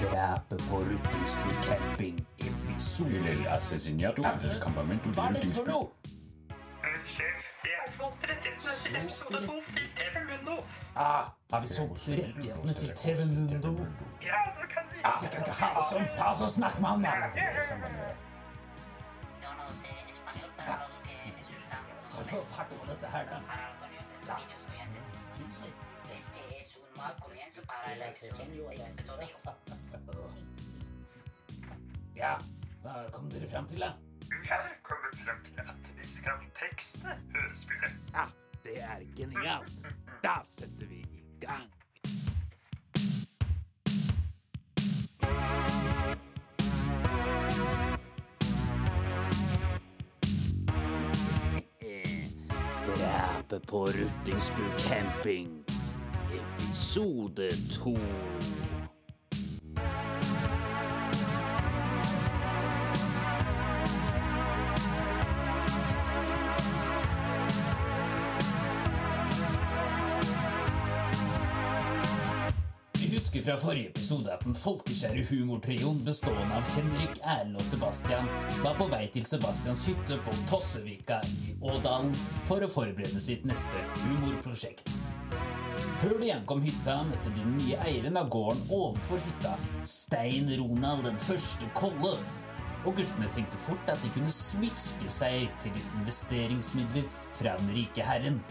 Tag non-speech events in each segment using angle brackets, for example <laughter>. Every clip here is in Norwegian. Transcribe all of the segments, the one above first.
Drapet på Ruttingsbu camping, episode El asesinato del campamento Hva er de dette for noe? Sjef, jeg har fått rettighetene til episode 2 til TV Mundo. Ah, har vi solgt rettighetene til TV Mundo? Ja, da kan vi Ah, vi kan ikke ha det sånn. Ta oss og snakk med han, da. Yo no sé español, pero los que disfrutan For å få fart på dette her, da. para los niños oyentes. Este es un mal comienzo para el siguiente episodio. Ja, hva kom dere fram til, da? Vi har kommet frem til at vi skal tekste hørespillet. Ja, det er genialt. Da setter vi i gang. Drapet på Ruttingsbu camping, episode to. Husker fra forrige episode at den folkeskjære humortrioen bestående av Henrik, Erlend og Sebastian var på vei til Sebastians hytte på Tossevika i Ådalen for å forberede sitt neste humorprosjekt. Før de ankom hytta, møtte de den nye eieren av gården ovenfor hytta, Stein Ronald den første Kolle. Og guttene tenkte fort at de kunne smiske seg til litt investeringsmidler fra den rike herren.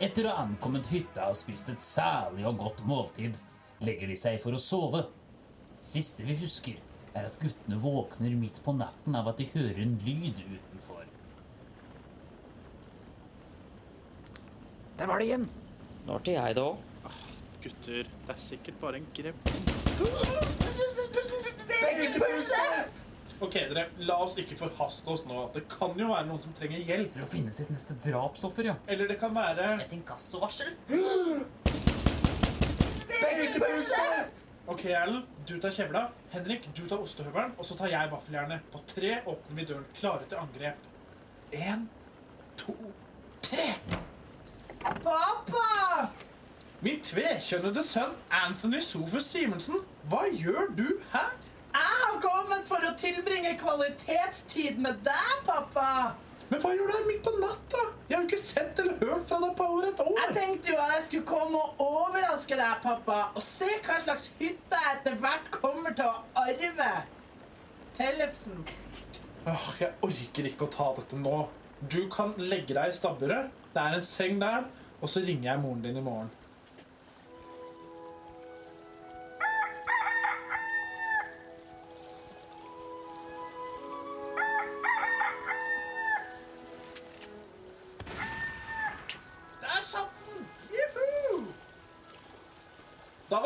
Etter å ha ankommet hytta og spist et særlig og godt måltid, legger de seg for å sove. Siste vi husker, er at guttene våkner midt på natten av at de hører en lyd utenfor. Der var det igjen. Nå det jeg, da. Gutter, det er sikkert bare en grev. Ok, dere, La oss ikke forhaste oss nå. Det kan jo være noen som trenger hjelp. For å finne sitt neste drapsoffer, ja. Eller det kan være Et inkassovarsel? <gasps> Ok, Erlend, du tar kjevla. Henrik, du tar ostehøvelen. Og så tar jeg vaffeljernet. På tre åpner vi døren, klare til angrep. Én, to, tre. Pappa! Min tvekjønnede sønn Anthony Sofus Simensen, hva gjør du her? Jeg har kommet for å tilbringe kvalitetstid med deg, pappa. Men hva gjør du her midt på natta? Jeg har jo ikke sett eller hørt fra deg på over et år. Jeg tenkte jo at jeg skulle komme og overraske deg, pappa, og se hva slags hytte jeg etter hvert kommer til å arve. Tellefsen. Åh, jeg orker ikke å ta dette nå. Du kan legge deg i stabburet. Det er en seng der. Og så ringer jeg moren din i morgen.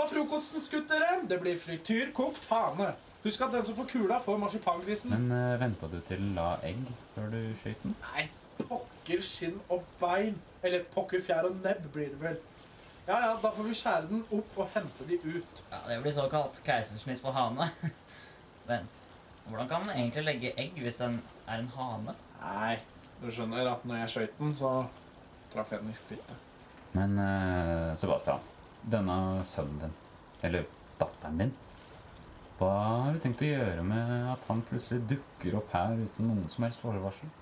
Var frokosten skutt, dere. Det blir frityr, kokt hane. Husk at den som får kula, får marsipangrisen. Men uh, venta du til den la egg før du skøyt den? Nei, pokker skinn og bein. Eller pokker fjær og nebb blir det vel. Ja, ja, da får vi skjære den opp og hente de ut. Ja, Det blir såkalt keisersnitt for hane. <laughs> Vent. Hvordan kan man egentlig legge egg hvis den er en hane? Nei, du skjønner at når jeg skøyt den, så traff jeg den i skrittet. Men uh, Sebastian, denne sønnen din, eller datteren din Hva har du tenkt å gjøre med at han plutselig dukker opp her uten noen som helst forvarsel?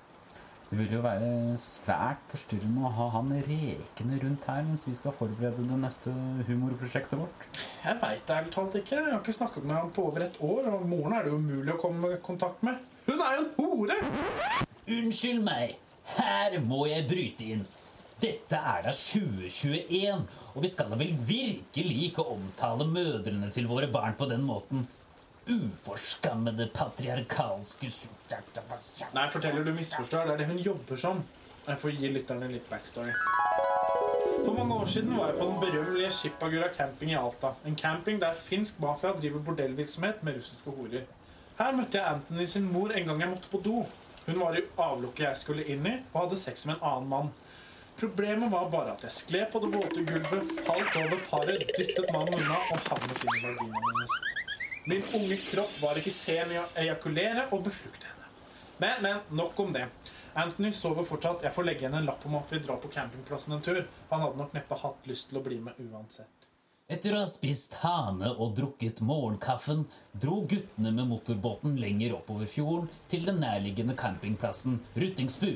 Det vil jo være svært forstyrrende å ha han rekende rundt her mens vi skal forberede det neste humorprosjektet vårt. Jeg veit det ærlig talt ikke. Jeg har ikke snakket med han på over et år, og moren er det umulig å komme i kontakt med. Hun er jo en hore! Unnskyld meg, her må jeg bryte inn. Dette er da 2021, og vi skal da vel virkelig ikke omtale mødrene til våre barn på den måten. Uforskammede patriarkalske Nei, forteller du misforstår. Det er det hun jobber som. Jeg får gi lytterne litt backstory. For mange år siden var jeg på den berømmelige Shipagura camping i Alta. En camping der finsk mafia driver bordellvirksomhet med russiske horer. Her møtte jeg Anthony sin mor en gang jeg måtte på do. Hun var i avlukket jeg skulle inn i, og hadde sex med en annen mann. Problemet var bare at jeg skled på det våte gulvet, falt over paret, dyttet mannen unna og havnet inn i vaginaen hennes. Min unge kropp var ikke sen i å ejakulere og befrukte henne. Men, men, nok om det. Anthony sover fortsatt. Jeg får legge igjen en lapp om at vi drar på campingplassen en tur. Han hadde nok neppe hatt lyst til å bli med uansett. Etter å ha spist hane og drukket morgenkaffen, dro guttene med motorbåten lenger oppover fjorden til den nærliggende campingplassen Ruttingsbu.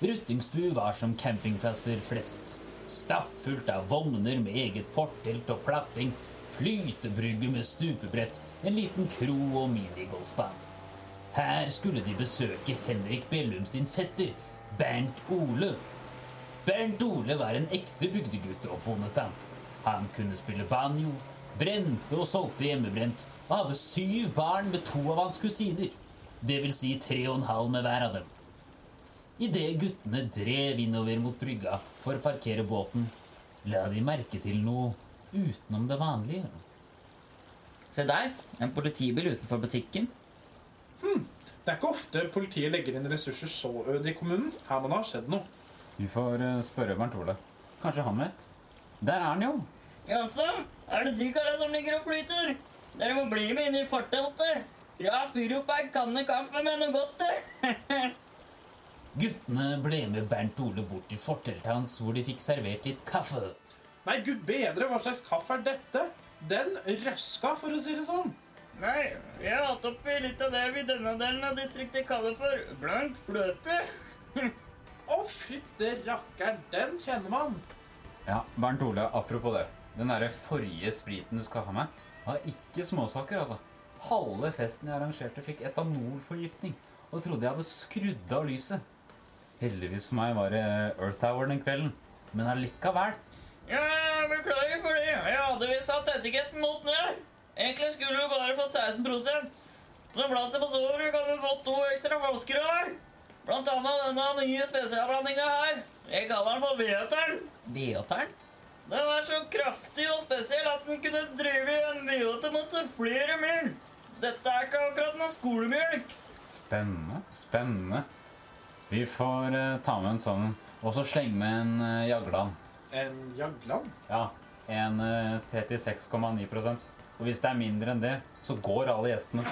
Ruttingsbu var som campingplasser flest. Stappfullt av vogner med eget fortelt og platting, flytebrygge med stupebrett, en liten kro og minigolfbane. Her skulle de besøke Henrik Bellum sin fetter, Bernt Ole. Bernt Ole var en ekte bygdegutt og bondetamp. Han kunne spille banjo, brente og solgte hjemmebrent, og hadde syv barn med to av hans kusiner. Det vil si tre og en halv med hver av dem. Idet guttene drev innover mot brygga for å parkere båten, la de merke til noe utenom det vanlige. Se der, en politibil utenfor butikken. Hm, Det er ikke ofte politiet legger inn ressurser så øde i kommunen. Her må det ha skjedd noe. Vi får eh, spørre Bernt Ole. Kanskje han vet? Der er han jo. Jaså, er det de kara som ligger og flyter? Dere må bli med inn i forteltet. Ja, fyr opp ei kanne kaffe med noe godt til. <laughs> Guttene ble med Bernt Ole bort til forteltet hans, hvor de fikk servert litt kaffe. Nei, gud bedre, hva slags kaffe er dette? Den røska, for å si det sånn. Nei, vi har hatt oppi litt av det vi i denne delen av distriktet kaller for blank fløte. <laughs> Å, fytte rakkeren, den kjenner man. Ja, Bernt Ole, apropos det. Den derre forrige spriten du skal ha med, var ikke småsaker, altså. Halve festen jeg arrangerte, fikk etanolforgiftning. Og trodde jeg hadde skrudd av lyset. Heldigvis for meg var det Earth Tower den kvelden. Men allikevel. Ja, beklager for det. Jeg hadde visst satt etiketten mot ned. Egentlig skulle du bare fått 16% Så blasset på soverommet kan du få to ekstra flasker av. Blant annet denne nye spesialblandinga her. Jeg kaller den for V8-eren. V8-eren? Den er så kraftig og spesiell at den kunne drive en V8-motor flere mil. Dette er ikke akkurat noe skolemjølk. Spennende. Spennende. Vi får eh, ta med en sånn, og så slenge med en uh, Jagland. En Jagland? Ja, en eh, 36,9% Og hvis det er mindre enn det, så går alle gjestene.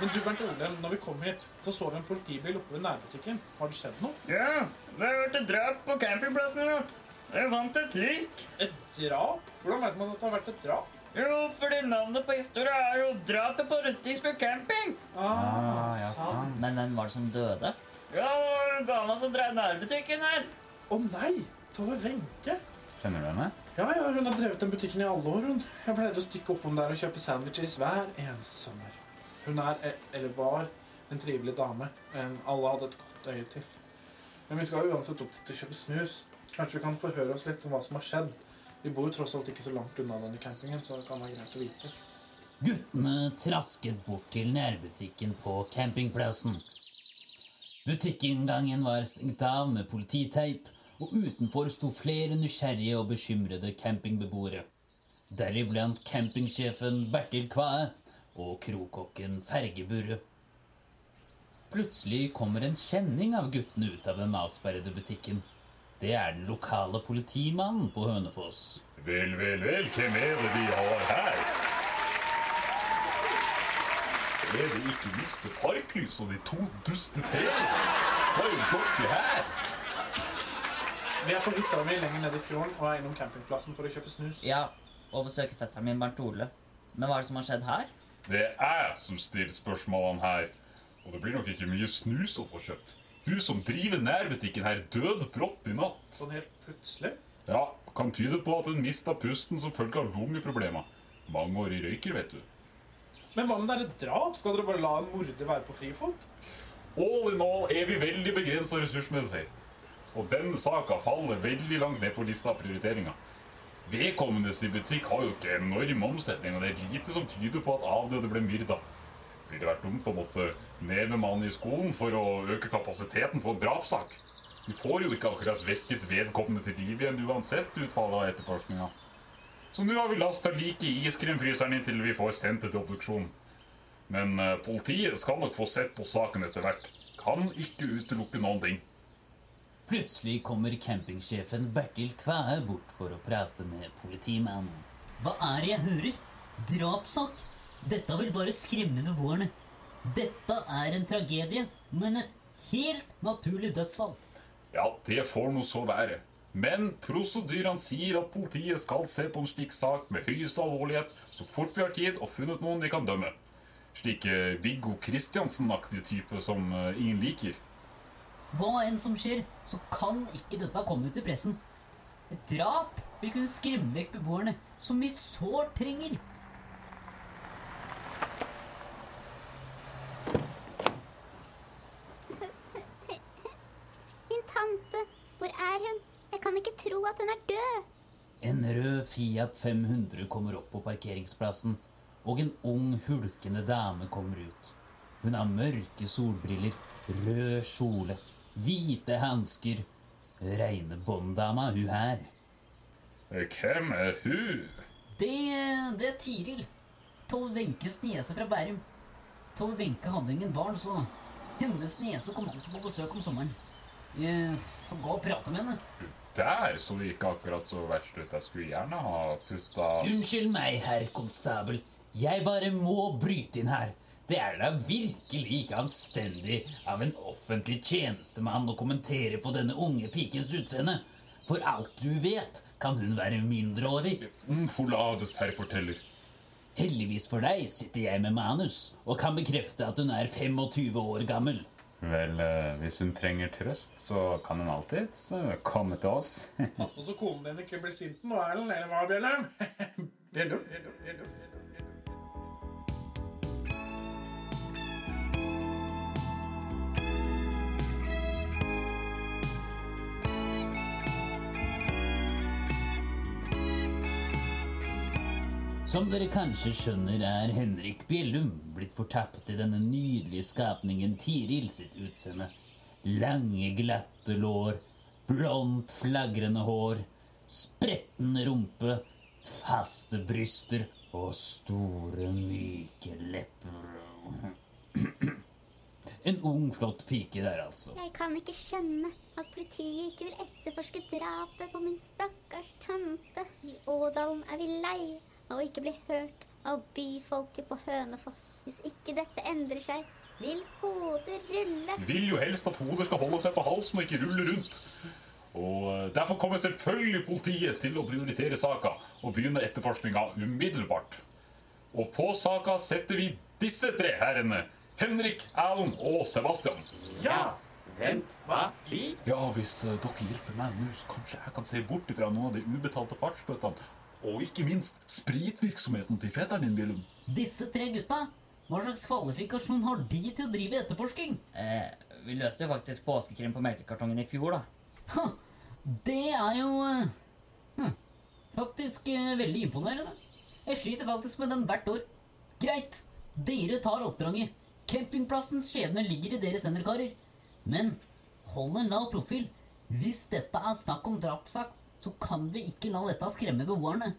Men du, Bernt Ole, når vi kom hit, så så vi en politibil oppe ved nærbutikken. Har det skjedd noe? Ja, det har vært et drap på campingplassen i natt. Jeg fant et lik. Et drap? Hvordan vet man at det har vært et drap? Jo, fordi navnet på historia er jo drapet på Ruttingsbu camping. Ah, ja, sant. Men hvem var det som døde? Ja, det var en dama som drev nærbutikken her. Å nei! Tove Wenche. Kjenner du henne? Ja, ja, hun har drevet den butikken i alle år. hun. Jeg pleide å stikke oppom der og kjøpe sandwiches hver eneste sommer. Hun er, e- eller var, en trivelig dame. En alle hadde et godt øye til. Men vi skal uansett opp dit og kjøpe snus. Kanskje vi kan forhøre oss litt om hva som har skjedd. Vi bor jo tross alt ikke så langt unna denne campingen, så det kan være greit å vite. Guttene trasket bort til nærbutikken på campingplassen. Butikkinngangen var stengt av med polititeip, og utenfor sto flere nysgjerrige og bekymrede campingbeboere. Deriblant campingsjefen Bertil Kvae og krokokken Fergeburre. Plutselig kommer en kjenning av guttene ut av den avsperrede butikken. Det er den lokale politimannen på Hønefoss. Vel, vel, vel, hvem er det vi har her? Er det ikke Mr. Parklys og de to dusteteene? Hva er dere her? Vi er på hytta mi lenger nede i fjorden og er innom campingplassen for å kjøpe snus. Ja, og besøke fetteren min Bernt Ole. Men hva er det som har skjedd her? Det er jeg som stiller spørsmålene her. Og det blir nok ikke mye snus å få kjøpt. Hun som driver nærbutikken her, døde brått i natt. Sånn helt plutselig. Ja, kan tyde på at hun mista pusten som følge av lungeproblemer. Mangeårig røyker, vet du. Men hva om det er et drap? Skal dere bare la en morder være på frifot? All in all er vi veldig begrensa ressursmessig. Og den saka faller veldig langt ned på lista av prioriteringer. Vedkommendes i butikk har jo ikke enorm omsetning, og det er lite som tyder på at avdøde ble myrda. Ville det vært dumt å måtte ned med mannen i skolen for å øke kapasiteten på en drapssak? Vi får jo ikke akkurat vekket vedkommende til liv igjen uansett utfallet av etterforskninga. Så nå har vi lasta liket i iskremfryseren inntil vi får sendt det til obduksjon. Men eh, politiet skal nok få sett på saken etter hvert. Kan ikke utelukke noen ting. Plutselig kommer campingsjefen Bertil Kvæe bort for å prate med politimannen. Hva er det jeg hører? Drapssak? Dette vil bare skremme beboerne. Dette er en tragedie, men et helt naturlig dødsfall. Ja, det får nå så være. Men prosedyrene sier at politiet skal se på en slik sak med høyeste alvorlighet så fort vi har tid og funnet noen vi kan dømme. Slik Viggo Kristiansen-aktige type som eh, ingen liker. Hva enn som skjer, så kan ikke dette komme ut i pressen. Et drap vil kunne skremme vekk beboerne, som vi sårt trenger. Min tante, hvor er hun? Jeg kan ikke tro at hun er død. En rød Fiat 500 kommer opp på parkeringsplassen, og en ung, hulkende dame kommer ut. Hun har mørke solbriller, rød kjole, hvite hansker. Reine bånddama, hun her. Eh, Hvem er hun? Det, det er Tiril. Tove Wenches niese fra Bærum. Tove Wenche hadde ingen barn, så hennes niese kom alltid på besøk om sommeren. Jeg får gå og prate med henne. Der så ikke akkurat så verst ut. Jeg skulle gjerne ha putta Unnskyld meg, herr konstabel. Jeg bare må bryte inn her. Det er da virkelig ikke anstendig av en offentlig tjenestemann å kommentere på denne unge pikens utseende. For alt du vet, kan hun være mindreårig. Mm, Forlades, herr forteller. Heldigvis for deg sitter jeg med manus og kan bekrefte at hun er 25 år gammel. Vel, eh, hvis hun trenger trøst, så kan hun alltids komme til oss. Pass på så konen din ikke blir sint nå, Erlend. Eller hva, Bjellum? <laughs> Bjellum? Bjellum? Bjellum? Som dere kanskje skjønner, er Henrik Bjellum blitt fortapt i denne nydelige skapningen Tiril sitt utseende. Lange, glatte lår, blondt, flagrende hår, spretten rumpe, faste bryster og store, myke lepper. <clears throat> En ung, flott pike der, altså. Jeg kan ikke skjønne at politiet ikke vil etterforske drapet på min stakkars tante. I Ådalen er vi lei å ikke bli hørt av byfolket på Hønefoss. Hvis ikke dette endrer seg, vil hodet rulle. Vi vil jo helst at hodet skal holde seg på halsen og ikke rulle rundt. Og eh, Derfor kommer selvfølgelig politiet til å prioritere saka og begynne etterforskninga umiddelbart. Og på saka setter vi disse tre herrene. Henrik, Erlend og Sebastian. Ja! Vent, hva? Vi? Ja, hvis eh, dere hjelper meg nå, så kanskje jeg kan se bort fra noen av de ubetalte fartsbøtene. Og ikke minst spritvirksomheten til fetteren din, Willum. Disse tre gutta, hva slags kvalifikasjon har de til å drive etterforsking? Eh, vi løste jo faktisk påskekrim på melkekartongen i fjor, da. Ha, det er jo eh, hm, faktisk eh, veldig imponerende. Jeg sliter faktisk med den hvert år. Greit, dere tar oppdraget. Campingplassens skjebne ligger i deres hender, karer. Men hold en lav profil. Hvis dette er snakk om drapssak, så kan vi ikke la dette skremme beboerne.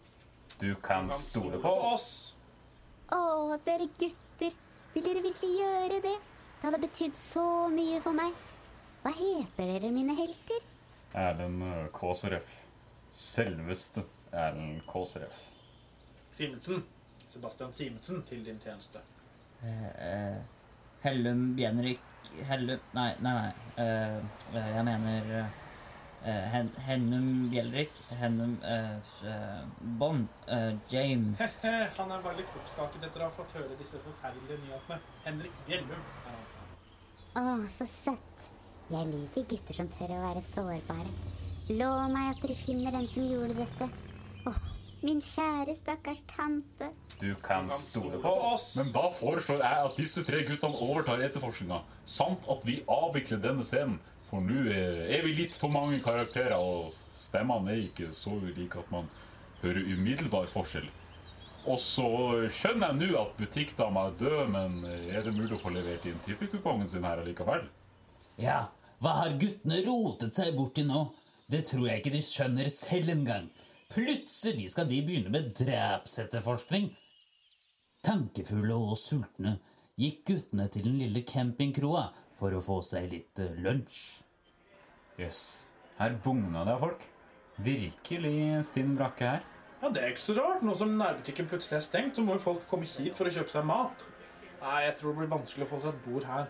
Du kan stole på oss. Å, dere gutter. Vil dere virkelig gjøre det? Det hadde betydd så mye for meg. Hva heter dere, mine helter? Erlend eh, Kåseref. Selveste Erlend Kåseref. Simensen. Sebastian Simensen til din tjeneste. Eh, eh, Hellum Bjenrik Hellum Nei, nei, nei. Eh, eh, jeg mener eh, Hen, Hennum Bjelrik. Hennum uh, eh, Bond. uh, James. <laughs> Han er bare litt oppskaket etter å ha fått høre disse forferdelige nyhetene. Henrik Bjellum er hans navn. Å, så søtt. Jeg liker gutter som tør å være sårbare. Lov meg at dere finner den som gjorde dette. Åh, min kjære stakkars tante. Du kan stole på oss. Men da foreslår jeg at disse tre guttene overtar etterforskninga, samt at vi avvikler denne scenen. For nå er vi litt for mange karakterer, og stemmene er ikke så ulike at man hører umiddelbar forskjell. Og så skjønner jeg nå at butikkdama er død, men er det mulig å få levert inn tippekupongen sin her allikevel? Ja, hva har guttene rotet seg borti nå? Det tror jeg ikke de skjønner selv engang. Plutselig skal de begynne med drapsetterforskning. Tankefulle og sultne gikk guttene til den lille campingkroa for å få seg litt eh, lunsj. Jøss. Her bugna det av folk. Virkelig stinn brakke her. Ja, Det er ikke så rart. Nå som nærbutikken plutselig er stengt, så må jo folk komme hit for å kjøpe seg mat. Nei, jeg tror det blir vanskelig å få seg et bord her.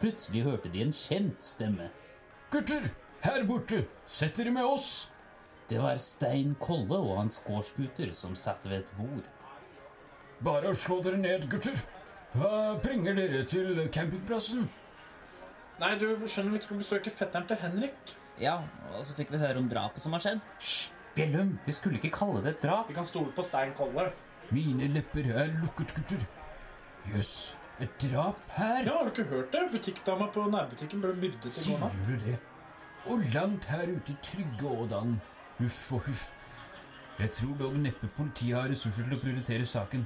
Plutselig hørte de en kjent stemme. Gutter! Her borte! Sett dere med oss! Det var Stein Kolle og hans gårdsgutter som satt ved et bord. Bare å slå dere ned, gutter. Hva bringer dere til campingplassen? Nei, du skjønner vi skal besøke fetteren til Henrik. Ja, og så fikk vi høre om drapet som har skjedd. Hysj! Bjellum, vi skulle ikke kalle det et drap. Vi kan stole på Stein Kolle. Mine lepper er lukket, gutter. Jøss, et drap her? Ja, Har du ikke hørt det? Butikkdama på nærbutikken ble myrdet i går Sier du det? Og langt her ute i trygge Ådalen. Huff og huff. Jeg tror dog neppe politiet har ressurser til å prioritere saken,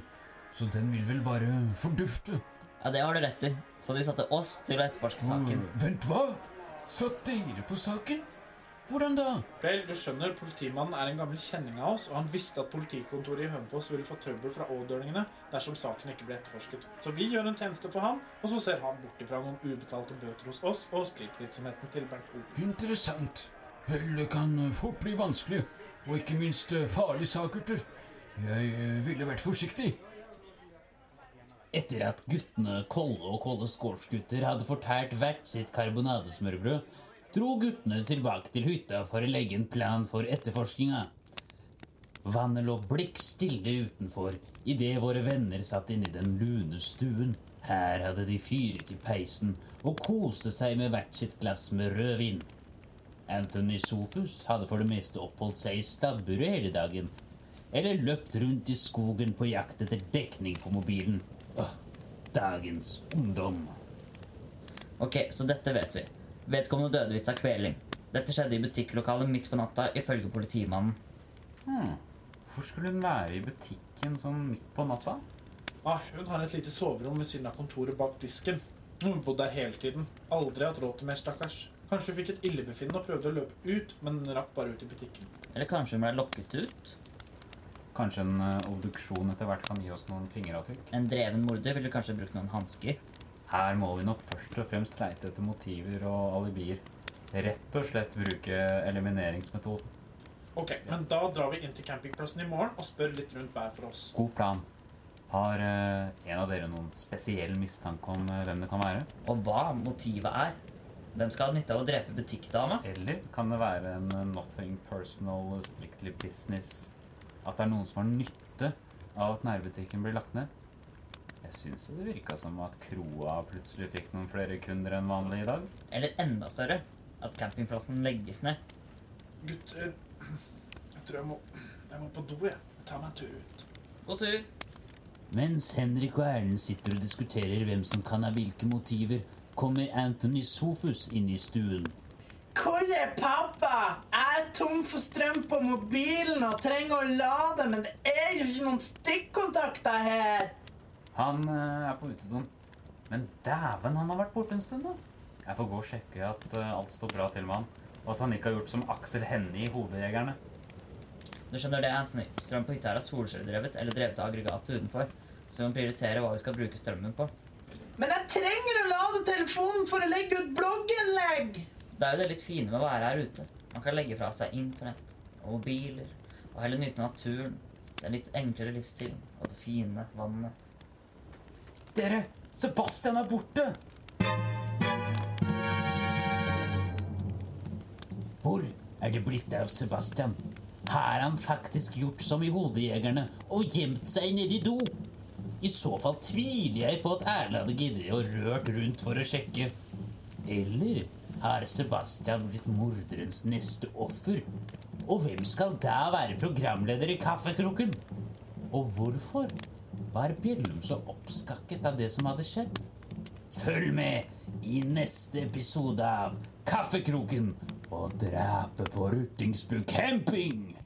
så den vil vel bare fordufte. Ja, det har du rett i. Så de satte oss til å etterforske saken. Mm, vent, hva? Satt dere på saken? Hvordan da? Vel, du skjønner, Politimannen er en gammel kjenning av oss, og han visste at politikontoret i Hønefoss ville få trøbbel fra ådølingene dersom saken ikke ble etterforsket. Så vi gjør en tjeneste for han, og så ser han bort ifra noen ubetalte bøter hos oss og spritvirksomheten til Bernt O. Interessant. Vel, det kan fort bli vanskelig, og ikke minst farlig sak, gutter. Jeg ville vært forsiktig. Etter at guttene Kolle og Kolles gårdsgutter hadde fortært hvert sitt karbonadesmørbrød, dro guttene tilbake til hytta for å legge en plan for etterforskinga. Vannet lå blikk stille utenfor idet våre venner satt inne i den lune stuen. Her hadde de fyret i peisen og koste seg med hvert sitt glass med rødvin. Anthony Sofus hadde for det meste oppholdt seg i stabburet hele dagen, eller løpt rundt i skogen på jakt etter dekning på mobilen. Åh, dagens ungdom. Ok, så dette vet vi. Vedkommende døde visst av kveling. Dette skjedde i butikklokalet midt på natta, ifølge politimannen. Hmm. Hvorfor skulle hun være i butikken sånn midt på natta? Ah, hun har et lite soverom ved siden av kontoret bak disken. Hun bodde der hele tiden. Aldri hatt råd til mer, stakkars. Kanskje hun fikk et illebefinnende og prøvde å løpe ut, men rakk bare ut i butikken. Eller kanskje hun ble lokket ut? Kanskje en eh, obduksjon etter hvert kan gi oss noen fingeravtrykk? En dreven morder ville kanskje brukt noen hansker. Her må vi nok først og fremst leite etter motiver og alibier. Rett og slett bruke elimineringsmetoden. Ok, men da drar vi inn til campingplassen i morgen og spør litt rundt hver for oss. God plan. Har eh, en av dere noen spesiell mistanke om eh, hvem det kan være? Og hva motivet er. Hvem skal ha nytte av å drepe butikkdama? Eller kan det være en eh, nothing personal, strictly business? At det er noen som har nytte av at nærbutikken blir lagt ned? Jeg syns det virka som at kroa plutselig fikk noen flere kunder enn vanlig i dag. Eller enda større, at campingplassen legges ned. Gutter, jeg tror jeg må, jeg må på do, jeg. Jeg tar meg en tur ut. God tur. Mens Henrik og Erlend sitter og diskuterer hvem som kan ha hvilke motiver, kommer Anthony Sofus inn i stuen. Hvor er pappa? Jeg er tom for strøm på mobilen og trenger å lade, men det er jo ikke noen stikkontakter her. Han eh, er på utedoen. Men dæven, han har vært borte en stund, da. Jeg får gå og sjekke at eh, alt står bra til med han. Og at han ikke har gjort som Aksel Hennie i Hodejegerne. Du skjønner det, Anthony. Strøm på hytta er solcelledrevet eller drevet av aggregatet utenfor. Så vi må prioritere hva vi skal bruke strømmen på. Men jeg trenger å lade telefonen for å legge ut blogginnlegg. Det er jo det litt fine med å være her ute. Man kan legge fra seg internett og mobiler og heller nyte naturen. Den litt enklere livsstilen og det fine vannet. Dere! Sebastian er borte! Hvor er det blitt av Sebastian? Har han faktisk gjort som i Hodejegerne og gjemt seg nedi do? I så fall tviler jeg på at Erle hadde giddet å rørt rundt for å sjekke. Eller har Sebastian blitt morderens neste offer? Og hvem skal da være programleder i Kaffekroken? Og hvorfor var Bjellum så oppskakket av det som hadde skjedd? Følg med i neste episode av Kaffekroken og drapet på Ruttingsbu camping!